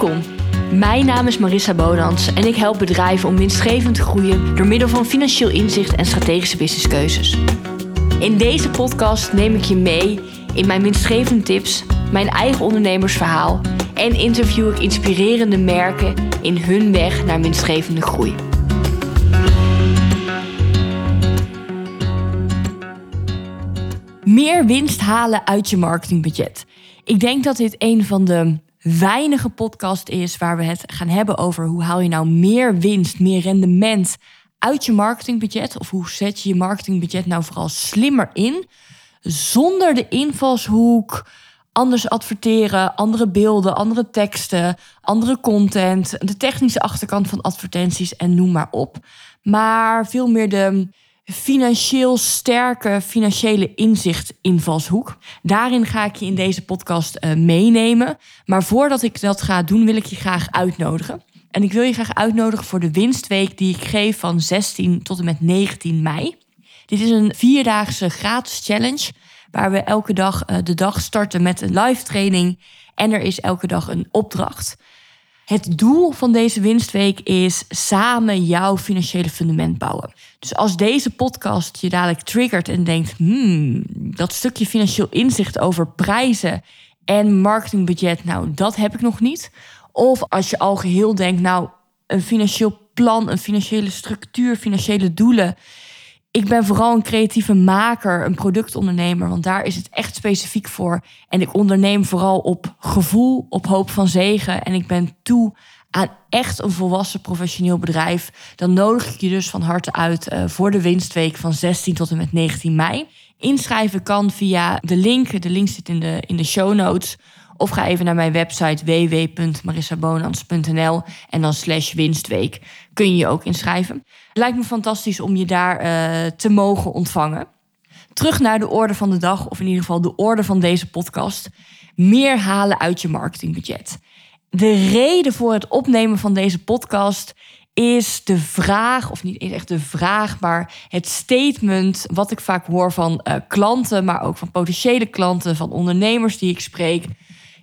Welkom. Mijn naam is Marissa Bonans en ik help bedrijven om winstgevend te groeien door middel van financieel inzicht en strategische businesskeuzes. In deze podcast neem ik je mee in mijn winstgevende tips, mijn eigen ondernemersverhaal en interview ik inspirerende merken in hun weg naar winstgevende groei. Meer winst halen uit je marketingbudget. Ik denk dat dit een van de weinige podcasts is waar we het gaan hebben over hoe haal je nou meer winst, meer rendement uit je marketingbudget of hoe zet je je marketingbudget nou vooral slimmer in zonder de invalshoek anders adverteren, andere beelden, andere teksten, andere content, de technische achterkant van advertenties en noem maar op. Maar veel meer de financieel sterke financiële inzicht invalshoek. Daarin ga ik je in deze podcast uh, meenemen. Maar voordat ik dat ga doen, wil ik je graag uitnodigen. En ik wil je graag uitnodigen voor de winstweek die ik geef van 16 tot en met 19 mei. Dit is een vierdaagse gratis challenge waar we elke dag uh, de dag starten met een live training en er is elke dag een opdracht. Het doel van deze winstweek is samen jouw financiële fundament bouwen. Dus als deze podcast je dadelijk triggert en denkt: hmm, dat stukje financieel inzicht over prijzen en marketingbudget, nou, dat heb ik nog niet. Of als je al geheel denkt: nou, een financieel plan, een financiële structuur, financiële doelen ik ben vooral een creatieve maker, een productondernemer, want daar is het echt specifiek voor. En ik onderneem vooral op gevoel, op hoop van zegen. En ik ben toe aan echt een volwassen professioneel bedrijf. Dan nodig ik je dus van harte uit uh, voor de winstweek van 16 tot en met 19 mei. Inschrijven kan via de link. De link zit in de, in de show notes. Of ga even naar mijn website www.marissabonans.nl en dan slash winstweek kun je je ook inschrijven. Het lijkt me fantastisch om je daar uh, te mogen ontvangen. Terug naar de orde van de dag, of in ieder geval de orde van deze podcast. Meer halen uit je marketingbudget. De reden voor het opnemen van deze podcast is de vraag, of niet echt de vraag, maar het statement wat ik vaak hoor van uh, klanten, maar ook van potentiële klanten, van ondernemers die ik spreek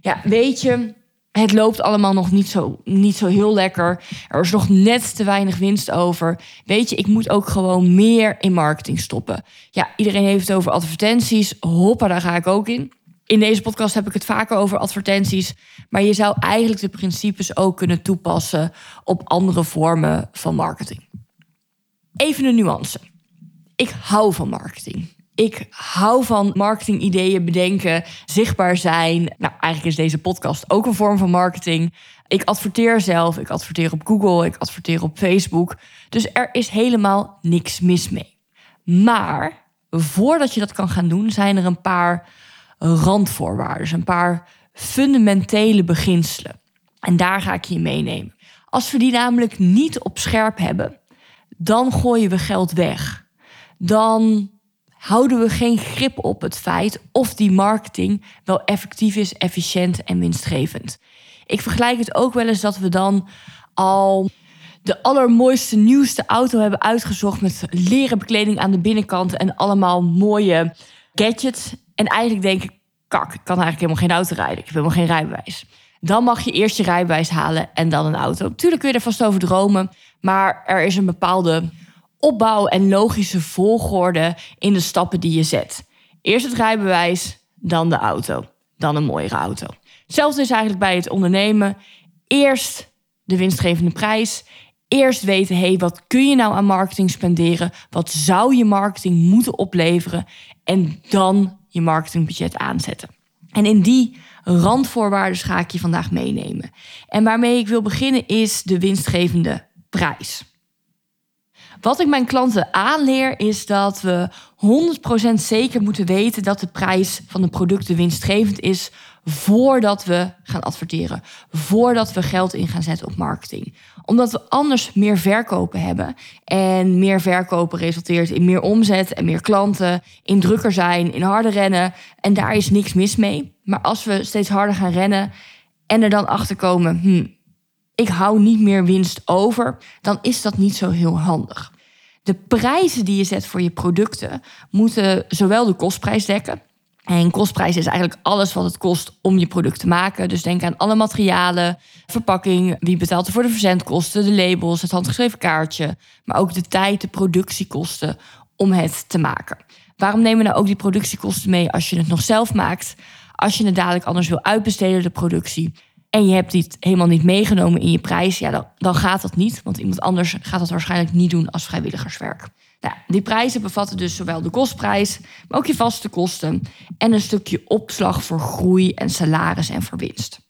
ja, weet je, het loopt allemaal nog niet zo, niet zo heel lekker. Er is nog net te weinig winst over. Weet je, ik moet ook gewoon meer in marketing stoppen. Ja, iedereen heeft het over advertenties. Hoppa, daar ga ik ook in. In deze podcast heb ik het vaker over advertenties. Maar je zou eigenlijk de principes ook kunnen toepassen op andere vormen van marketing. Even een nuance. Ik hou van marketing. Ik hou van marketingideeën bedenken, zichtbaar zijn. Nou, eigenlijk is deze podcast ook een vorm van marketing. Ik adverteer zelf, ik adverteer op Google, ik adverteer op Facebook. Dus er is helemaal niks mis mee. Maar voordat je dat kan gaan doen, zijn er een paar randvoorwaarden, een paar fundamentele beginselen. En daar ga ik je meenemen. Als we die namelijk niet op scherp hebben, dan gooien we geld weg. Dan houden we geen grip op het feit of die marketing wel effectief is, efficiënt en winstgevend. Ik vergelijk het ook wel eens dat we dan al de allermooiste, nieuwste auto hebben uitgezocht met leren bekleding aan de binnenkant en allemaal mooie gadgets. En eigenlijk denk ik, kak, ik kan eigenlijk helemaal geen auto rijden. Ik heb helemaal geen rijbewijs. Dan mag je eerst je rijbewijs halen en dan een auto. Tuurlijk kun je er vast over dromen, maar er is een bepaalde opbouw en logische volgorde in de stappen die je zet. Eerst het rijbewijs, dan de auto, dan een mooiere auto. Hetzelfde is eigenlijk bij het ondernemen. Eerst de winstgevende prijs. Eerst weten, hey, wat kun je nou aan marketing spenderen? Wat zou je marketing moeten opleveren? En dan je marketingbudget aanzetten. En in die randvoorwaarden ga ik je vandaag meenemen. En waarmee ik wil beginnen is de winstgevende prijs. Wat ik mijn klanten aanleer is dat we 100% zeker moeten weten dat de prijs van de producten winstgevend is voordat we gaan adverteren, voordat we geld in gaan zetten op marketing. Omdat we anders meer verkopen hebben en meer verkopen resulteert in meer omzet en meer klanten, in drukker zijn, in harder rennen en daar is niks mis mee. Maar als we steeds harder gaan rennen en er dan achter komen, hmm, ik hou niet meer winst over, dan is dat niet zo heel handig. De prijzen die je zet voor je producten moeten zowel de kostprijs dekken, En kostprijs is eigenlijk alles wat het kost om je product te maken. Dus denk aan alle materialen, verpakking, wie betaalt er voor de verzendkosten, de labels, het handgeschreven kaartje, maar ook de tijd, de productiekosten om het te maken. Waarom nemen we nou ook die productiekosten mee als je het nog zelf maakt? Als je het dadelijk anders wil uitbesteden, de productie, en je hebt dit helemaal niet meegenomen in je prijs, ja, dan, dan gaat dat niet. Want iemand anders gaat dat waarschijnlijk niet doen als vrijwilligerswerk. Nou, die prijzen bevatten dus zowel de kostprijs, maar ook je vaste kosten en een stukje opslag voor groei en salaris en verwinst.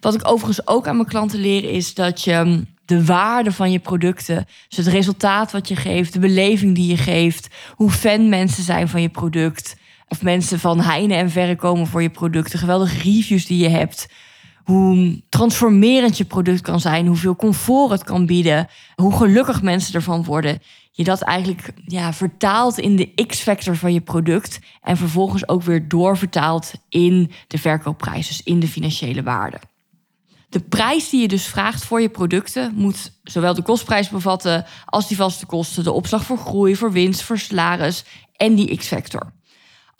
Wat ik overigens ook aan mijn klanten leer is dat je hm, de waarde van je producten, dus het resultaat wat je geeft, de beleving die je geeft, hoe fan mensen zijn van je product, of mensen van heine en verre komen voor je product, de geweldige reviews die je hebt, hoe transformerend je product kan zijn, hoeveel comfort het kan bieden, hoe gelukkig mensen ervan worden. Je dat eigenlijk ja, vertaalt in de X-factor van je product en vervolgens ook weer doorvertaalt in de verkoopprijs, dus in de financiële waarde. De prijs die je dus vraagt voor je producten moet zowel de kostprijs bevatten als die vaste kosten, de opslag voor groei, voor winst, voor salaris en die X-factor.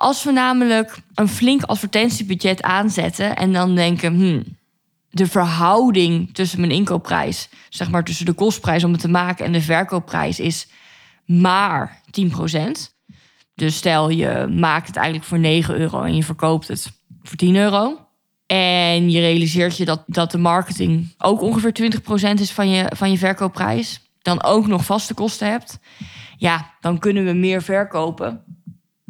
Als we namelijk een flink advertentiebudget aanzetten en dan denken, hmm, de verhouding tussen mijn inkoopprijs, zeg maar tussen de kostprijs om het te maken en de verkoopprijs is maar 10%. Dus stel je maakt het eigenlijk voor 9 euro en je verkoopt het voor 10 euro. En je realiseert je dat, dat de marketing ook ongeveer 20% is van je, van je verkoopprijs. Dan ook nog vaste kosten hebt. Ja, dan kunnen we meer verkopen.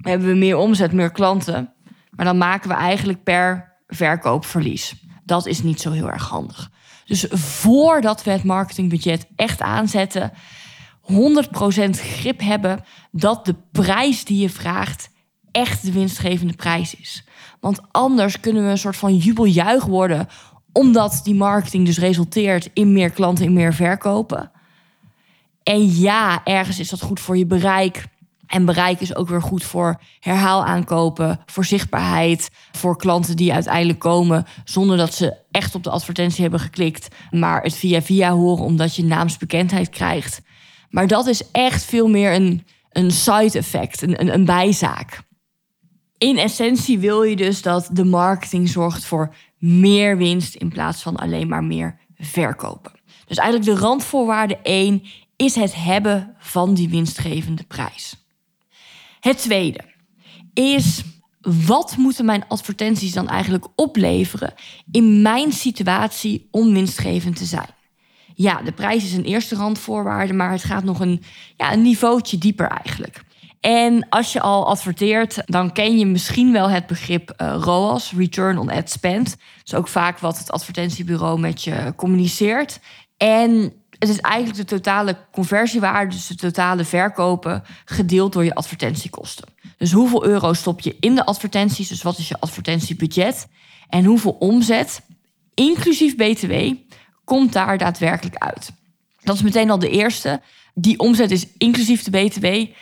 Hebben we meer omzet, meer klanten. Maar dan maken we eigenlijk per verkoop verlies. Dat is niet zo heel erg handig. Dus voordat we het marketingbudget echt aanzetten, 100% grip hebben dat de prijs die je vraagt echt de winstgevende prijs is. Want anders kunnen we een soort van jubeljuich worden, omdat die marketing dus resulteert in meer klanten, in meer verkopen. En ja, ergens is dat goed voor je bereik. En bereik is ook weer goed voor herhaalaankopen, voor zichtbaarheid, voor klanten die uiteindelijk komen zonder dat ze echt op de advertentie hebben geklikt, maar het via via horen omdat je naamsbekendheid krijgt. Maar dat is echt veel meer een, een side effect, een, een, een bijzaak. In essentie wil je dus dat de marketing zorgt voor meer winst in plaats van alleen maar meer verkopen. Dus eigenlijk de randvoorwaarde 1 is het hebben van die winstgevende prijs. Het tweede is wat moeten mijn advertenties dan eigenlijk opleveren in mijn situatie om winstgevend te zijn? Ja, de prijs is een eerste randvoorwaarde, maar het gaat nog een, ja, een niveautje dieper eigenlijk. En als je al adverteert, dan ken je misschien wel het begrip uh, ROAS, Return on Ad Spend. Dat is ook vaak wat het advertentiebureau met je communiceert. En het is eigenlijk de totale conversiewaarde, dus de totale verkopen, gedeeld door je advertentiekosten. Dus hoeveel euro stop je in de advertenties, dus wat is je advertentiebudget? En hoeveel omzet, inclusief BTW, komt daar daadwerkelijk uit? Dat is meteen al de eerste. Die omzet is inclusief de BTW.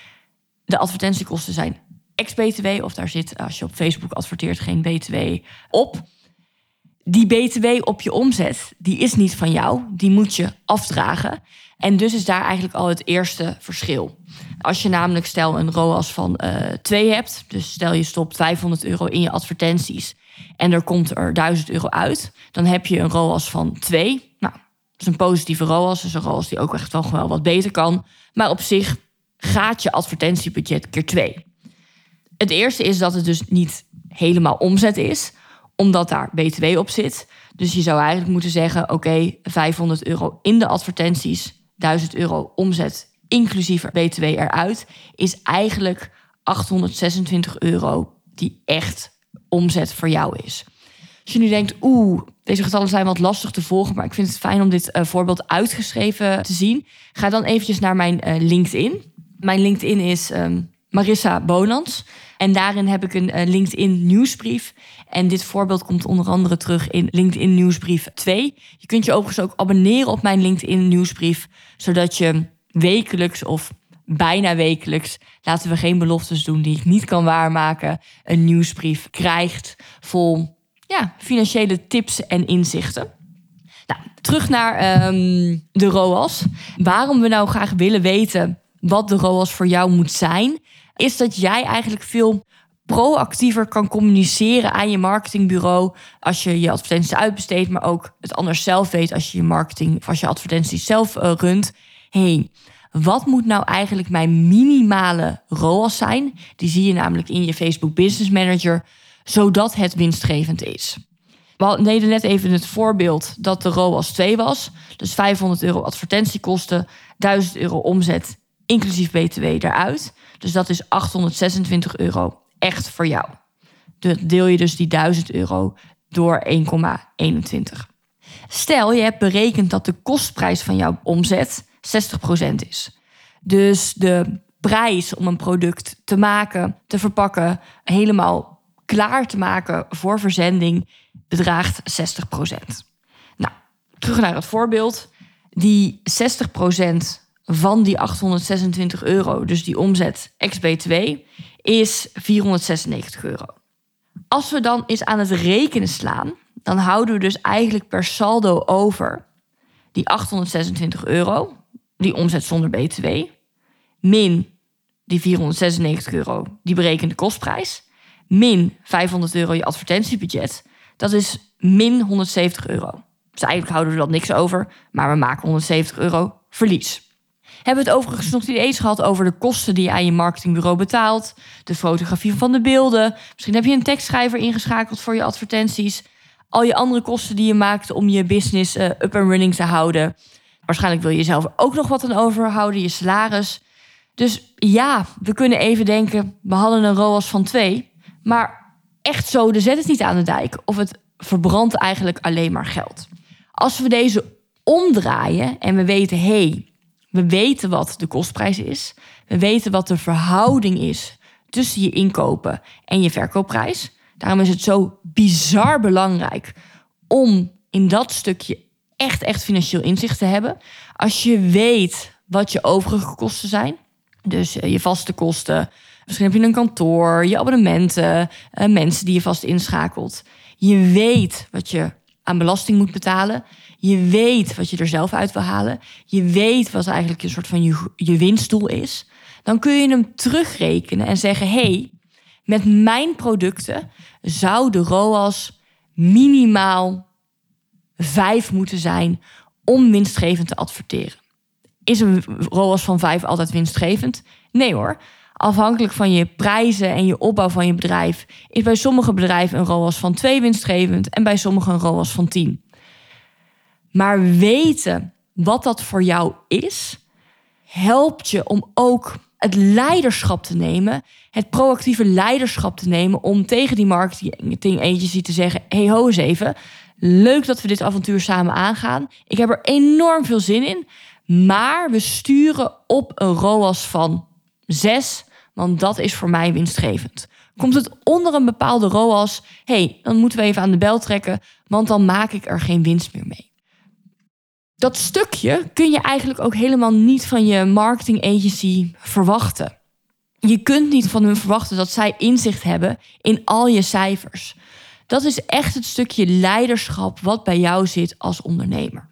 De advertentiekosten zijn ex-BTW, of daar zit, als je op Facebook adverteert, geen BTW op die BTW op je omzet, die is niet van jou. Die moet je afdragen. En dus is daar eigenlijk al het eerste verschil. Als je namelijk stel een ROAS van uh, eh, 2 hebt, dus stel je stopt 500 euro in je advertenties en er komt er 1000 euro uit, dan heb je een ROAS van 2. Nou, dat is een positieve ROAS, dus een ROAS die ook echt wel, wat beter kan. Maar op zich gaat je advertentiebudget keer 2. Het eerste is dat het dus niet helemaal omzet is omdat daar BTW op zit. Dus je zou eigenlijk moeten zeggen: oké, 500 euro in de advertenties, 1000 euro omzet inclusief BTW eruit, is eigenlijk 826 euro die echt omzet voor jou is. Als je nu denkt, oeh, deze getallen zijn wat lastig te volgen, maar ik vind het fijn om dit uh, voorbeeld uitgeschreven te zien. Ga dan eventjes naar mijn uh, LinkedIn. Mijn LinkedIn is um, Marissa Bonans. En daarin heb ik een uh, LinkedIn nieuwsbrief. En dit voorbeeld komt onder andere terug in LinkedIn nieuwsbrief 2. Je kunt je overigens ook abonneren op mijn LinkedIn nieuwsbrief, zodat je wekelijks of bijna wekelijks, laten we geen beloftes doen die ik niet kan waarmaken, een nieuwsbrief krijgt vol ja, financiële tips en inzichten. Nou, terug naar um, de ROAS. Waarom we nou graag willen weten wat de ROAS voor jou moet zijn, is dat jij eigenlijk veel proactiever kan communiceren aan je marketingbureau als je je advertenties uitbesteedt, maar ook het anders zelf weet als je je marketing of als je advertenties zelf uh, runt. hey, wat moet nou eigenlijk mijn minimale ROAS zijn? Die zie je namelijk in je Facebook Business Manager, zodat het winstgevend is. We deden net even het voorbeeld dat de ROAS 2 was. Dus 500 euro advertentiekosten, 1000 euro omzet, inclusief BTW eruit. Dus dat is 826 euro echt voor jou. Deel je dus die 1000 euro door 1,21. Stel, je hebt berekend dat de kostprijs van jouw omzet 60% is. Dus de prijs om een product te maken, te verpakken, helemaal klaar te maken voor verzending bedraagt 60%. Nou, terug naar het voorbeeld. Die 60% van die 826 euro, dus die omzet ex-BTW, is 496 euro. Als we dan eens aan het rekenen slaan, dan houden we dus eigenlijk per saldo over die 826 euro, die omzet zonder BTW, min die 496 euro, die berekende kostprijs, min 500 euro je advertentiebudget. Dat is min 170 euro. Dus eigenlijk houden we dan niks over, maar we maken 170 euro verlies. Hebben we het overigens nog niet eens gehad over de kosten die je aan je marketingbureau betaalt, de fotografie van de beelden. Misschien heb je een tekstschrijver ingeschakeld voor je advertenties. Al je andere kosten die je maakt om je business uh, up and running te houden. Waarschijnlijk wil je zelf ook nog wat aan overhouden, je salaris. Dus ja, we kunnen even denken, we hadden een ROAS van 2. Maar echt zo, de zet het niet aan de dijk. Of het verbrandt eigenlijk alleen maar geld. Als we deze omdraaien en we weten, hé, hey, we weten wat de kostprijs is. We weten wat de verhouding is tussen je inkopen en je verkoopprijs. Daarom is het zo bizar belangrijk om in dat stukje echt, echt financieel inzicht te hebben. Als je weet wat je overige kosten zijn, dus eh, je vaste kosten, misschien heb je een kantoor, je abonnementen, eh, mensen die je vast inschakelt. Je weet wat je aan belasting moet betalen. Je weet wat je er zelf uit wil halen. Je weet wat eigenlijk een soort van je, je winstdoel is. Dan kun je hem terugrekenen en zeggen: hey, met mijn producten zou de ROAS minimaal 5 moeten zijn om winstgevend te adverteren. Is een ROAS van 5 altijd winstgevend? Nee hoor. Afhankelijk van je prijzen en je opbouw van je bedrijf is bij sommige bedrijven een ROAS van 2 winstgevend en bij sommigen een ROAS van 10. Maar weten wat dat voor jou is, helpt je om ook het leiderschap te nemen, het proactieve leiderschap te nemen om tegen die marketing agency te zeggen: hey ho eens even, leuk dat we dit avontuur samen aangaan. Ik heb er enorm veel zin in, maar we sturen op een ROAS van 6, want dat is voor mij winstgevend. Komt het onder een bepaalde ROAS, hey, dan moeten we even aan de bel trekken, want dan maak ik er geen winst meer mee dat stukje kun je eigenlijk ook helemaal niet van je marketing agency verwachten. Je kunt niet van hun verwachten dat zij inzicht hebben in al je cijfers. Dat is echt het stukje leiderschap wat bij jou zit als ondernemer.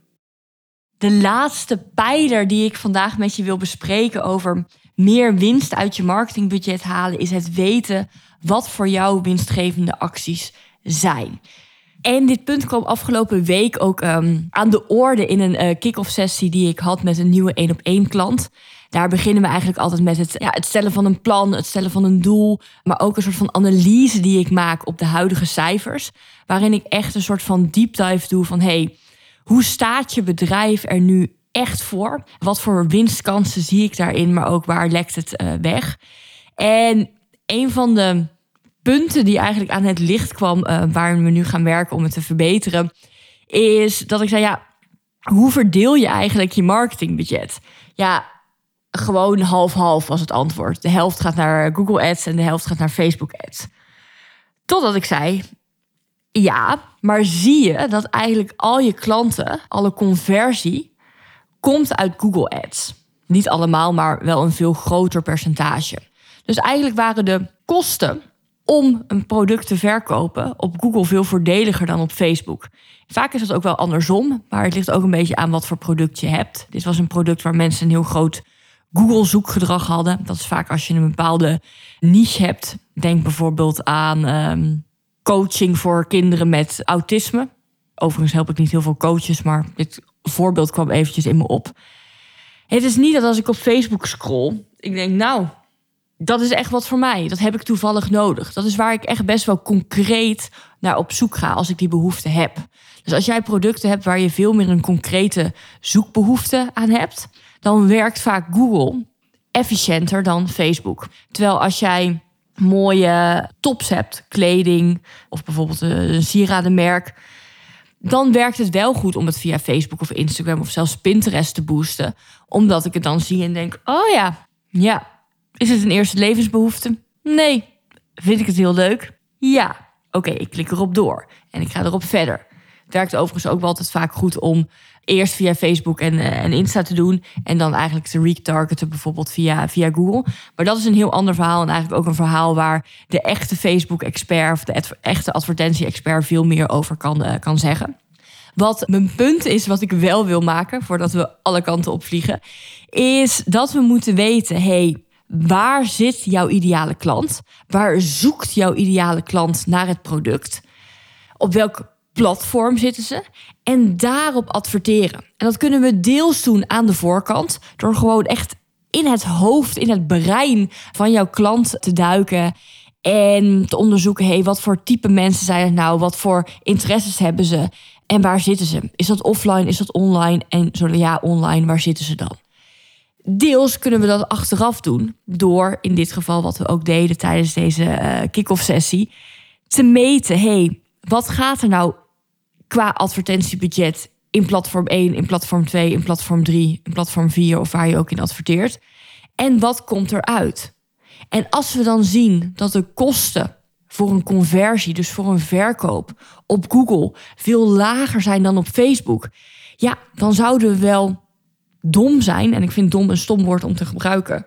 De laatste pijler die ik vandaag met je wil bespreken over meer winst uit je marketingbudget halen, is het weten wat voor jou winstgevende acties zijn. En dit punt kwam afgelopen week ook ehm, aan de orde in een uh, kick-off sessie die ik had met een nieuwe één op één klant. Daar beginnen we eigenlijk altijd met het, ja, het stellen van een plan, het stellen van een doel, maar ook een soort van analyse die ik maak op de huidige cijfers. Waarin ik echt een soort van deep dive doe van hey, hoe staat je bedrijf er nu echt voor? Wat voor winstkansen zie ik daarin, maar ook waar lekt het uh, weg? En een van de punten die eigenlijk aan het licht kwam, uh, waar we nu gaan werken om het te verbeteren, is dat ik zei: ja, hoe verdeel je eigenlijk je marketingbudget? Ja, gewoon half-half was het antwoord. De helft gaat naar Google Ads en de helft gaat naar Facebook Ads. Totdat ik zei: ja, maar zie je dat eigenlijk al je klanten, alle conversie, komt uit Google Ads. Niet allemaal, maar wel een veel groter percentage. Dus eigenlijk waren de kosten om een product te verkopen op Google veel voordeliger dan op Facebook. Vaak is dat ook wel andersom, maar het ligt ook een beetje aan wat voor product je hebt. Dit was een product waar mensen een heel groot Google zoekgedrag hadden. Dat is vaak als je een bepaalde niche hebt. Denk bijvoorbeeld aan ehm, coaching voor kinderen met autisme. Overigens help ik niet heel veel coaches, maar dit voorbeeld kwam eventjes in me op. Het is niet dat als ik op Facebook scroll, ik denk, nou, dat is echt wat voor mij. Dat heb ik toevallig nodig. Dat is waar ik echt best wel concreet naar op zoek ga als ik die behoefte heb. Dus als jij producten hebt waar je veel meer een concrete zoekbehoefte aan hebt, dan werkt vaak Google efficiënter dan Facebook. Terwijl als jij mooie tops hebt, kleding of bijvoorbeeld een sieradenmerk, dan werkt het wel goed om het via Facebook of Instagram of zelfs Pinterest te boosten. Omdat ik het dan zie en denk: oh ja, ja. Is het een eerste levensbehoefte? Nee. Vind ik het heel leuk? Ja. Oké, ik klik erop door en ik ga erop verder. Het werkt overigens ook wel altijd vaak goed om eerst via Facebook en, uh, en Insta te doen. En dan eigenlijk te retargeten, bijvoorbeeld via, via Google. Maar dat is een heel ander verhaal. En eigenlijk ook een verhaal waar de echte Facebook-expert of de echte advertentie-expert veel meer over kan, uh, kan zeggen. Wat mijn punt is, wat ik wel wil maken, voordat we alle kanten opvliegen, is dat we moeten weten: hey, waar zit jouw ideale klant? Waar zoekt jouw ideale klant naar het product? Op welk platform zitten ze? En daarop adverteren. En dat kunnen we deels doen aan de voorkant, door gewoon echt in het hoofd, in het brein van jouw klant te duiken. En te onderzoeken, hey, wat voor type mensen zijn het nou? Wat voor interesses hebben ze? En waar zitten ze? Is dat offline? Is dat online? En zo ja, online, waar zitten ze dan? Deels kunnen we dat achteraf doen door in dit geval wat we ook deden tijdens deze uh, kick-off sessie te meten. hey, wat gaat er nou qua advertentiebudget in platform 1, in platform 2, in platform 3, in platform 4 of waar je ook in adverteert? En wat komt eruit? En als we dan zien dat de kosten voor een conversie, dus voor een verkoop op Google, veel lager zijn dan op Facebook, ja, dan zouden we wel dom zijn. En ik vind dom een stom woord om te gebruiken.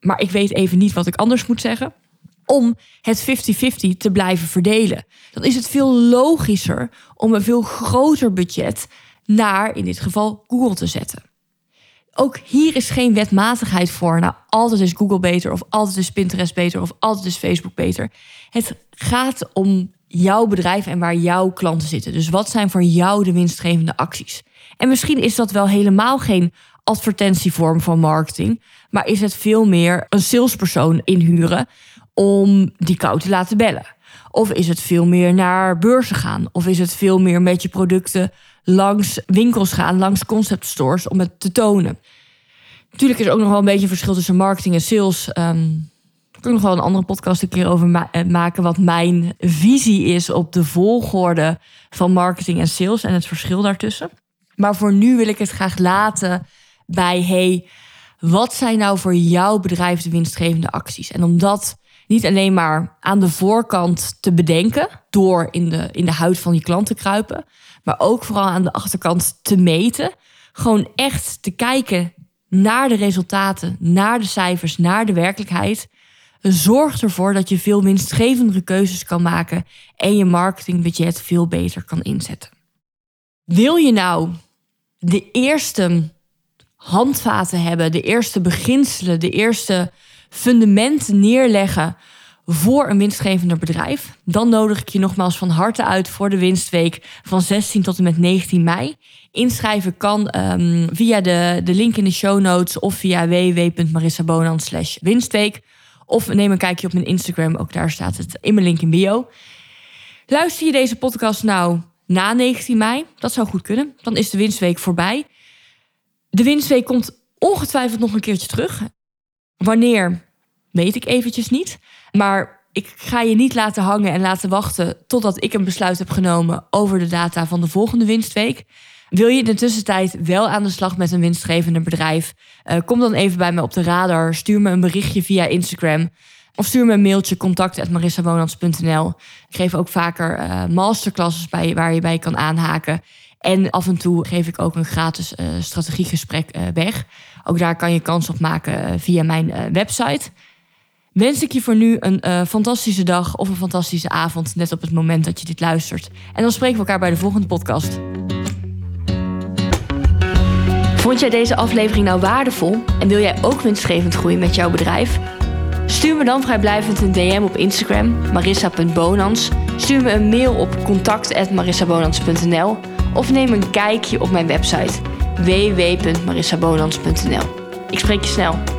Maar ik weet even niet wat ik anders moet zeggen. Om het 50-50 te blijven verdelen. Dan is het veel logischer om een veel groter budget naar, in dit geval, Google te zetten. Ook hier is geen wetmatigheid voor. Nou, altijd is Google beter, of altijd is Pinterest beter, of altijd is Facebook beter. Het gaat om jouw bedrijf en waar jouw klanten zitten. Dus wat zijn voor jou de winstgevende acties? En misschien is dat wel helemaal geen advertentievorm van marketing, maar is het veel meer een salespersoon inhuren om die kou te laten bellen? Of is het veel meer naar beurzen gaan? Of is het veel meer met je producten langs winkels gaan, langs concept stores om het te tonen? Natuurlijk is er ook nog wel een beetje een verschil tussen marketing en sales. Um, ik nog wel een andere podcast een keer over eh, maken. Wat mijn visie is op de volgorde van marketing en sales en het verschil daartussen. Maar voor nu wil ik het graag laten bij: hey, wat zijn nou voor jouw bedrijf de winstgevende acties? En om dat niet alleen maar aan de voorkant te bedenken, door in de, in de huid van je klant te kruipen, maar ook vooral aan de achterkant te meten. Gewoon echt te kijken naar de resultaten, naar de cijfers, naar de werkelijkheid. Zorg ervoor dat je veel winstgevendere keuzes kan maken en je marketingbudget veel beter kan inzetten. Wil je nou de eerste handvaten hebben, de eerste beginselen, de eerste fundamenten neerleggen voor een winstgevender bedrijf, dan nodig ik je nogmaals van harte uit voor de winstweek van 16 tot en met 19 mei. Inschrijven kan um, via de, de link in de show notes of via www.marissabonan winstweek. Of neem een kijkje op mijn Instagram, ook daar staat het in mijn link in bio. Luister je deze podcast nou na 19 mei? Dat zou goed kunnen. Dan is de winstweek voorbij. De winstweek komt ongetwijfeld nog een keertje terug. Wanneer, weet ik eventjes niet. Maar ik ga je niet laten hangen en laten wachten totdat ik een besluit heb genomen over de data van de volgende winstweek. Wil je in de tussentijd wel aan de slag met een winstgevende bedrijf? Uh, kom dan even bij me op de radar. Stuur me een berichtje via Instagram. Of stuur me een mailtje contact.marissawonans.nl. Ik geef ook vaker uh, masterclasses bij, waar je bij kan aanhaken. En af en toe geef ik ook een gratis uh, strategiegesprek weg. Ook daar kan je kans op maken via mijn website. Wens ik je voor nu een fantastische dag of een fantastische avond, net op het moment dat je dit luistert. En dan spreken we elkaar bij de volgende podcast. Vond jij deze aflevering nou waardevol en wil jij ook winstgevend groeien met jouw bedrijf? Stuur me dan vrijblijvend een DM op Instagram, marissa.bonans. Stuur me een mail op contact.marissabonans.nl of neem een kijkje op mijn website www.marissabonans.nl. Ik spreek je snel.